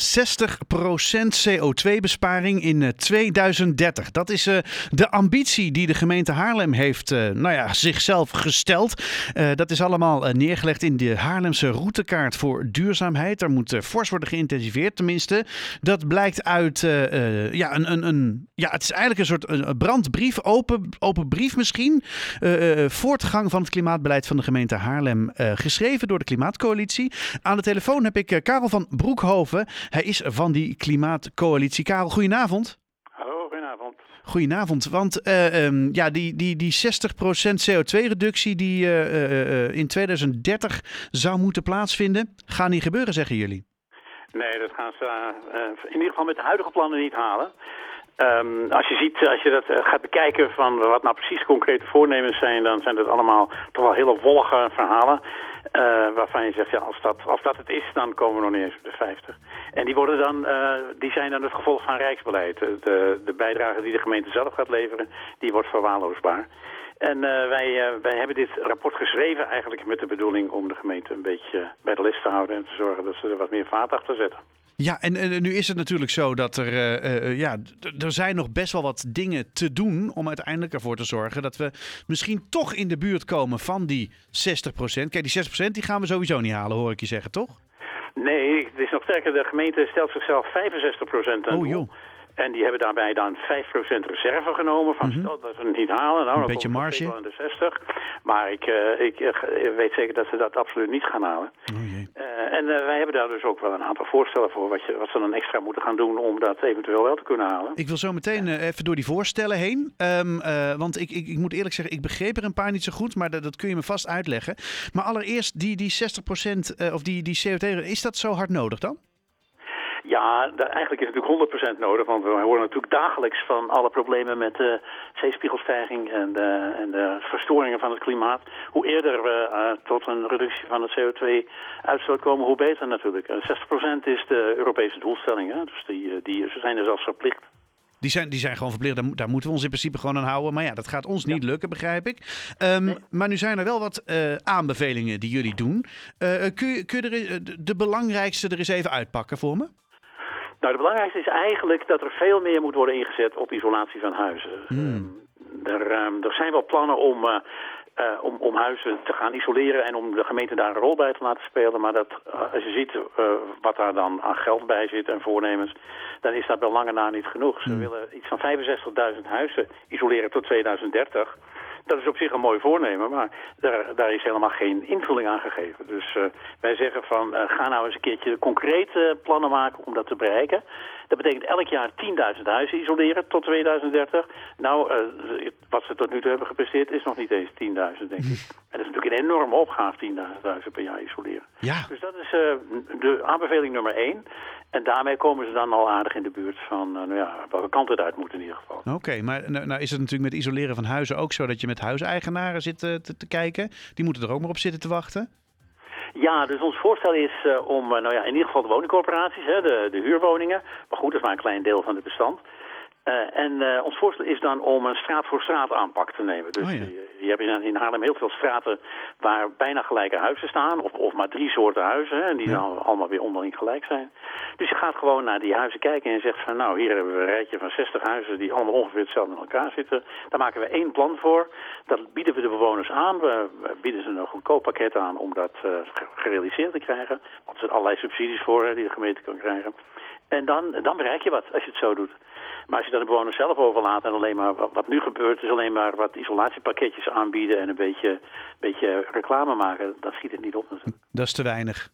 60% CO2-besparing in 2030. Dat is uh, de ambitie die de gemeente Haarlem heeft uh, nou ja, zichzelf gesteld. Dat is allemaal neergelegd in de Haarlemse routekaart voor duurzaamheid. Er moet fors worden geïntensiveerd, tenminste. Dat blijkt uit ja, een, een, een, ja, het is eigenlijk een soort brandbrief, open, open brief misschien. voortgang van het klimaatbeleid van de gemeente Haarlem, geschreven door de Klimaatcoalitie. Aan de telefoon heb ik Karel van Broekhoven. Hij is van die klimaatcoalitie. Karel, goedenavond. Hallo, goedenavond. Goedenavond, want uh, um, ja, die, die, die 60% CO2-reductie die uh, uh, in 2030 zou moeten plaatsvinden, gaat niet gebeuren, zeggen jullie? Nee, dat gaan ze in ieder geval met de huidige plannen niet halen. Um, als je ziet, als je dat gaat bekijken van wat nou precies concrete voornemens zijn, dan zijn dat allemaal toch wel hele wollige verhalen. Uh, waarvan je zegt, ja, als dat, als dat het is, dan komen we nog niet eens op de 50. En die, worden dan, die zijn dan het gevolg van rijksbeleid. De, de bijdrage die de gemeente zelf gaat leveren, die wordt verwaarloosbaar. En wij, wij hebben dit rapport geschreven eigenlijk met de bedoeling om de gemeente een beetje bij de les te houden en te zorgen dat ze er wat meer vaart achter zetten. Ja, en, en, nu is het natuurlijk zo dat er, uh, uh, ja, er zijn nog best wel wat dingen te doen om uiteindelijk ervoor te zorgen dat we misschien toch in de buurt komen van die 60%. Kijk, die 60% die gaan we sowieso niet halen, hoor ik je zeggen, toch? Nee, het is nog sterker. De gemeente stelt zichzelf 65% aan. Oh joh. En die hebben daarbij dan 5% reserve genomen. Van mm -hmm. stel dat ze het niet halen, nou, een beetje marge. de 60. Maar ik, uh, ik uh, weet zeker dat ze dat absoluut niet gaan halen. Oh jee. Uh, en wij hebben daar dus ook wel een aantal voorstellen voor wat, je, wat ze dan extra moeten gaan doen om dat eventueel wel te kunnen halen. Ik wil zo meteen even door die voorstellen heen. Um, want ik, ik, ik, moet eerlijk zeggen, ik begreep er een paar niet zo goed, maar dat, dat kun je me vast uitleggen. Maar allereerst, die, die 60% of die, die CO2, is dat zo hard nodig dan? Ja, eigenlijk is het natuurlijk 100% nodig, want we horen natuurlijk dagelijks van alle problemen met de zeespiegelstijging en de, en de verstoringen van het klimaat. Hoe eerder we uh, tot een reductie van de CO2-uitstoot komen, hoe beter natuurlijk. 60% is de Europese doelstelling, hè? dus die, die, ze zijn er zelfs verplicht. Die zijn, die zijn gewoon verplicht, daar, daar, moeten we ons in principe gewoon aan houden. Maar ja, dat gaat ons niet ja. lukken, begrijp ik. Um, nee. Maar nu zijn er wel wat uh, aanbevelingen die jullie doen. Kun je, kun je er, de belangrijkste er eens even uitpakken voor me? Nou, het belangrijkste is eigenlijk dat er veel meer moet worden ingezet op isolatie van huizen. Hmm. Er, um, er, zijn wel plannen om, uh, uh, om, om, huizen te gaan isoleren en om de gemeente daar een rol bij te laten spelen. Maar dat, uh, als je ziet wat daar dan aan geld bij zit en voornemens, dan is dat bij lange na niet genoeg. Ze Hmm. willen iets van 65.000 huizen isoleren tot 2030. Dat is op zich een mooi voornemen, maar daar, daar is helemaal geen invulling aan gegeven. Dus uh, wij zeggen van, uh, ga nou eens een keertje concrete plannen maken om dat te bereiken. Dat betekent elk jaar 10.000 huizen isoleren tot 2030. Nou, uh, wat ze tot nu toe hebben gepresteerd is nog niet eens 10.000, denk ik. En dat is natuurlijk een enorme opgave, 10.000 huizen per jaar isoleren. Ja. Dus dat is de aanbeveling nummer 1. En daarmee komen ze dan al aardig in de buurt van, nou ja, welke kant het uit moet in ieder geval. Oké, okay, maar nou, nou, is het natuurlijk met isoleren van huizen ook zo dat je met huiseigenaren zit te, te kijken? Die moeten er ook maar op zitten te wachten? Ja, dus ons voorstel is uh, om, uh, nou ja, in ieder geval de woningcorporaties, hè, de, de huurwoningen. Maar goed, dat is maar een klein deel van het bestand. Uh, en uh, ons voorstel is dan om een straat voor straat aanpak te nemen. Dus oh ja. Je hebt in, in Haarlem heel veel straten waar bijna gelijke huizen staan. Of, of maar drie soorten huizen. Hè, en die Ja. dan allemaal weer onderling gelijk zijn. Dus je gaat gewoon naar die huizen kijken en zegt van nou hier hebben we een rijtje van 60 huizen die allemaal ongeveer hetzelfde in elkaar zitten. Daar maken we één plan voor. Dat bieden we de bewoners aan. We, we bieden ze een goedkoop pakket aan om dat uh, gerealiseerd te krijgen. Want er zijn allerlei subsidies voor hè, die de gemeente kan krijgen. En dan, dan bereik je wat als je het zo doet. Maar als je dat de bewoners zelf overlaat en alleen maar wat, wat nu gebeurt, is alleen maar wat isolatiepakketjes aanbieden en een beetje, beetje reclame maken, dan schiet het niet op natuurlijk. Dat is te weinig.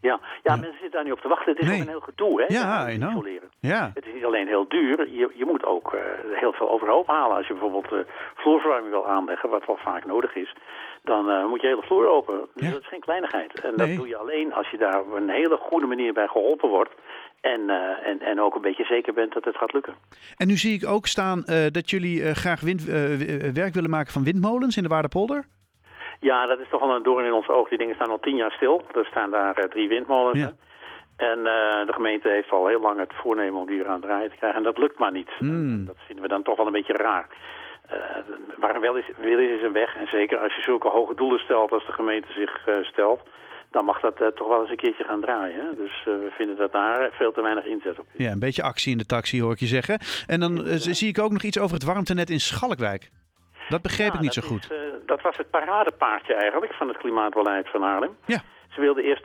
Ja, ja, ja. mensen zitten daar niet op te wachten. Het is Nee. ook een heel gedoe, hè? Ja, I know. Ja. Het is niet alleen heel duur, je, je moet ook uh, heel veel overhoop halen. Als je bijvoorbeeld uh, vloerverwarming wil aanleggen, wat wel vaak nodig is, dan uh, moet je hele vloer open. Dus Ja. dat is geen kleinigheid. En Nee. dat doe je alleen als je daar op een hele goede manier bij geholpen wordt. En, uh, en, en ook een beetje zeker bent dat het gaat lukken. En nu zie ik ook staan uh, dat jullie uh, graag wind, werk willen maken van windmolens in de Waardepolder. Ja, dat is toch wel een doorn in ons oog. Die dingen staan al tien jaar stil. Er staan daar drie windmolens. Ja. En uh, de gemeente heeft al heel lang het voornemen om die weer aan het draaien te krijgen. En dat lukt maar niet. Mm. Dat vinden we dan toch wel een beetje raar. Uh, waar wel is, wil is, is een weg. En zeker als je zulke hoge doelen stelt als de gemeente zich uh, stelt... dan mag dat toch wel eens een keertje gaan draaien. Dus we vinden dat daar veel te weinig inzet op. Ja, een beetje actie in de taxi hoor ik je zeggen. En dan zie ik ook nog iets over het warmtenet in Schalkwijk. Dat begreep ik niet zo goed. Is, dat was het paradepaardje eigenlijk van het klimaatbeleid van Haarlem. Ja. Ze wilden eerst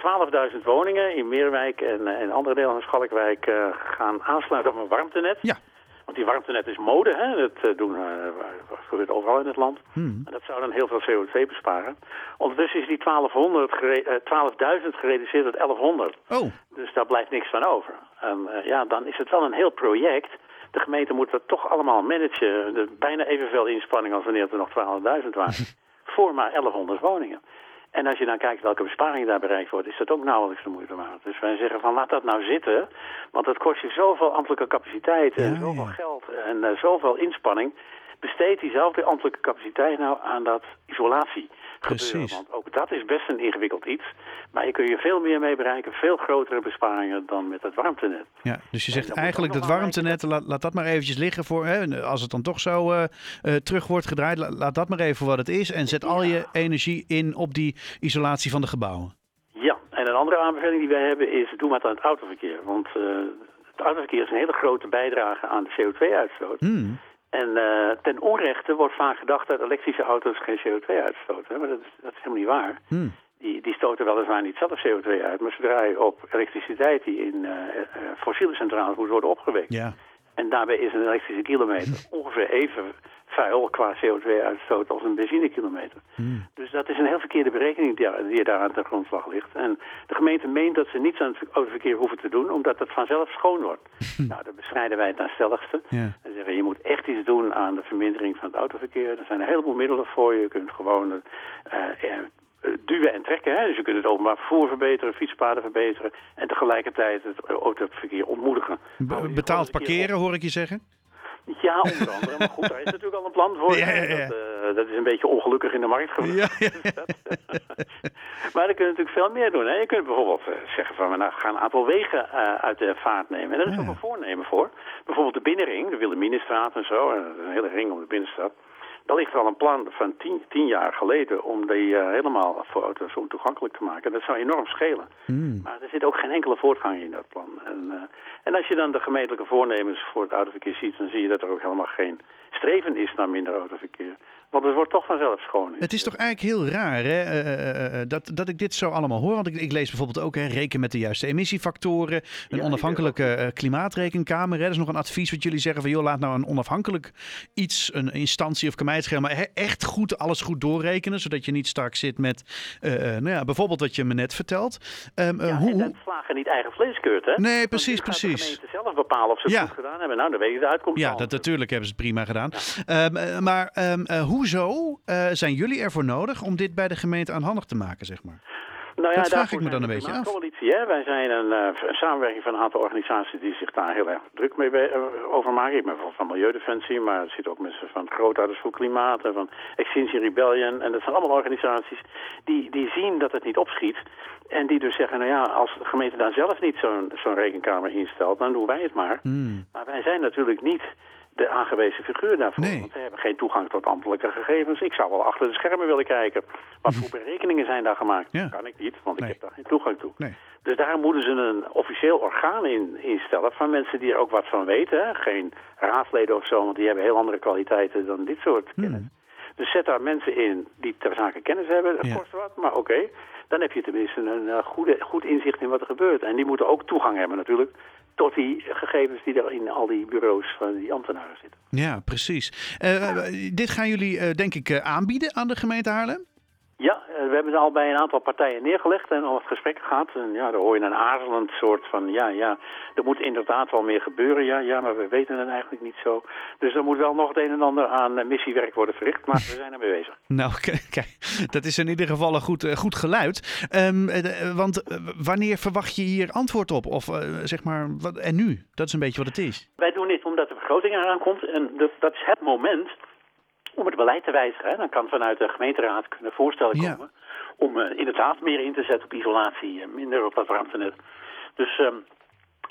12.000 woningen in Meerwijk en, en andere delen van Schalkwijk gaan aansluiten op een warmtenet. Ja. Want die warmtenet is mode, hè? dat doen, gebeurt overal in het land. Hmm. En dat zou dan heel veel CO2 besparen. Ondertussen is die 1200 gere uh, 12.000 gereduceerd tot 1100. Oh. Dus daar blijft niks van over. En ja, dan is het wel een heel project. De gemeente moet dat toch allemaal managen. De, bijna evenveel inspanning als wanneer er nog 12.000 waren. voor maar 1100 woningen. En als je dan kijkt welke besparing daar bereikt wordt, is dat ook nauwelijks de moeite waard. Dus wij zeggen van laat dat nou zitten, want dat kost je zoveel ambtelijke capaciteit en Ja, zoveel ja. geld en eh, zoveel inspanning. Besteed diezelfde ambtelijke capaciteit nou aan dat isolatie. Precies. Want ook dat is best een ingewikkeld iets. Maar je kun je veel meer mee bereiken, veel grotere besparingen dan met het warmtenet. Ja, dus je zegt eigenlijk dat warmtenet, laat, laat dat maar eventjes liggen voor, hè, als het dan toch zo eh, eh, terug wordt gedraaid, la- laat dat maar even voor wat het is en zet al je energie in op die isolatie van de gebouwen. Ja, en een andere aanbeveling die wij hebben is doe maar aan het autoverkeer. Want eh, het autoverkeer is een hele grote bijdrage aan de CO2-uitstoot. Hmm. En eh, ten onrechte wordt vaak gedacht dat elektrische auto's geen CO2 uitstoten. Maar dat is, dat is helemaal niet waar. Hmm. Die, die stoten weliswaar niet zelf CO2 uit, maar zodra je op elektriciteit die in eh, eh, fossiele centrales moet worden opgewekt. Ja, En daarbij is een elektrische kilometer ongeveer even vuil qua CO2-uitstoot als een benzinekilometer. Hmm. Dus dat is een heel verkeerde berekening die, die daar aan de grondslag ligt. En de gemeente meent dat ze niets aan het autoverkeer hoeven te doen, omdat het vanzelf schoon wordt. nou, dan bestrijden wij het naar stelligste. ja. En zeggen, je moet echt iets doen aan de vermindering van het autoverkeer. Er zijn een heleboel middelen voor. Je kunt gewoon eh, eh, duwen en trekken. Hè? Dus je kunt het openbaar vervoer verbeteren, fietspaden verbeteren... en tegelijkertijd het autoverkeer ontmoedigen. Be- je betaald parkeren hoor ik je zeggen. Ja, onder andere. Maar goed, daar is natuurlijk al een plan voor. Ja, ja, ja. Dat, eh, dat is een beetje ongelukkig in de markt ja, maar dan kun je natuurlijk veel meer doen. Hè? Je kunt bijvoorbeeld eh, zeggen van we nou, gaan een aantal wegen eh, uit de vaart nemen. En daar is ook een voornemen voor. Bijvoorbeeld de binnenring, de Wilhelminastraat en zo. een hele ring om de binnenstad. Daar ligt al een plan van tien, tien jaar geleden om die eh, helemaal voor auto's ontoegankelijk te maken. Dat zou enorm schelen. Hmm. Maar er zit ook geen enkele voortgang in dat plan. En, eh, en als je dan de gemeentelijke voornemens voor het autoverkeer ziet... dan zie je dat er ook helemaal geen streven is naar minder autoverkeer. Want het wordt toch vanzelf schoon. Het is toch eigenlijk heel raar hè, eh, eh, eh, dat, dat ik dit zo allemaal hoor. Want ik, ik lees bijvoorbeeld ook, hè, reken met de juiste emissiefactoren. Een onafhankelijke klimaatrekenkamer. Hè. Dat is nog een advies wat jullie zeggen van... joh, laat nou een onafhankelijk iets, een instantie of kan mij het schelen... maar echt goed, alles goed doorrekenen. Zodat je niet straks zit met, nou ja, bijvoorbeeld wat je me net vertelt. Ehm, eh, Ja, hoe, en hoe- dat slagen niet eigen vleeskeurt, hè? Nee, precies, precies. de gemeente zelf bepalen of ze het Ja. goed gedaan hebben. Nou, dan weet je de uitkomst Ja, al. dat, natuurlijk hebben ze het prima gedaan. Ehm, eh, maar ehm, eh, hoezo eh, zijn jullie ervoor nodig om dit bij de gemeente aanhandig te maken, zeg maar? Nou Dat vraag ik me dan een beetje af. Coalitie, hè? Wij zijn een, eh, een samenwerking van een aantal organisaties die zich daar heel erg druk mee eh, over maken. Ik ben bijvoorbeeld van Milieudefensie, maar er zitten ook mensen van Grootouders voor Klimaat en van Extinction Rebellion. En dat zijn allemaal organisaties die, die zien dat het niet opschiet. En die dus zeggen, nou ja, als de gemeente daar zelf niet zo'n zo'n rekenkamer instelt, dan doen wij het maar. Hmm. Maar wij zijn natuurlijk niet de aangewezen figuur daarvoor. Nee. Want we hebben geen toegang tot ambtelijke gegevens. Ik zou wel achter de schermen willen kijken. Wat voor berekeningen zijn daar gemaakt? Ja. Kan ik niet, want Nee. ik heb daar geen toegang toe. Nee. Dus daar moeten ze een officieel orgaan in instellen van mensen die er ook wat van weten. Hè? Geen raadsleden of zo, want die hebben heel andere kwaliteiten dan dit soort kennis. Dus zet daar mensen in die ter zake kennis hebben. Dat Ja. kost wat, maar oké. Dan heb je tenminste een eh, goede, goed inzicht in wat er gebeurt. En die moeten ook toegang hebben natuurlijk tot die gegevens die er in al die bureaus van die ambtenaren zitten. Ja, precies. Eh, eh, dit gaan jullie, eh, denk ik, aanbieden aan de gemeente Haarlem? Eh, we hebben het al bij een aantal partijen neergelegd en al wat gesprekken gehad. En ja, daar hoor je een aarzelend soort van, ja, ja, er moet inderdaad wel meer gebeuren. Ja, ja, maar we weten het eigenlijk niet zo. Dus er moet wel nog het een en ander aan eh, missiewerk worden verricht, maar we zijn ermee bezig. Nou, kijk, dat is in ieder geval een goed, eh, goed geluid. Ehm, eh, want wanneer verwacht je hier antwoord op? Of zeg maar, wat, en nu? Dat is een beetje wat het is. Wij doen dit omdat de begroting eraan komt en dat, dat is het moment om het beleid te wijzigen. Hè. Dan kan vanuit de gemeenteraad kunnen voorstellen Ja. komen om eh, inderdaad meer in te zetten op isolatie en minder op dat warmtenet. Dus ehm,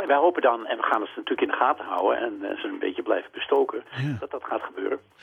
wij hopen dan, en we gaan het natuurlijk in de gaten houden en eh, ze een beetje blijven bestoken, Ja. dat dat gaat gebeuren.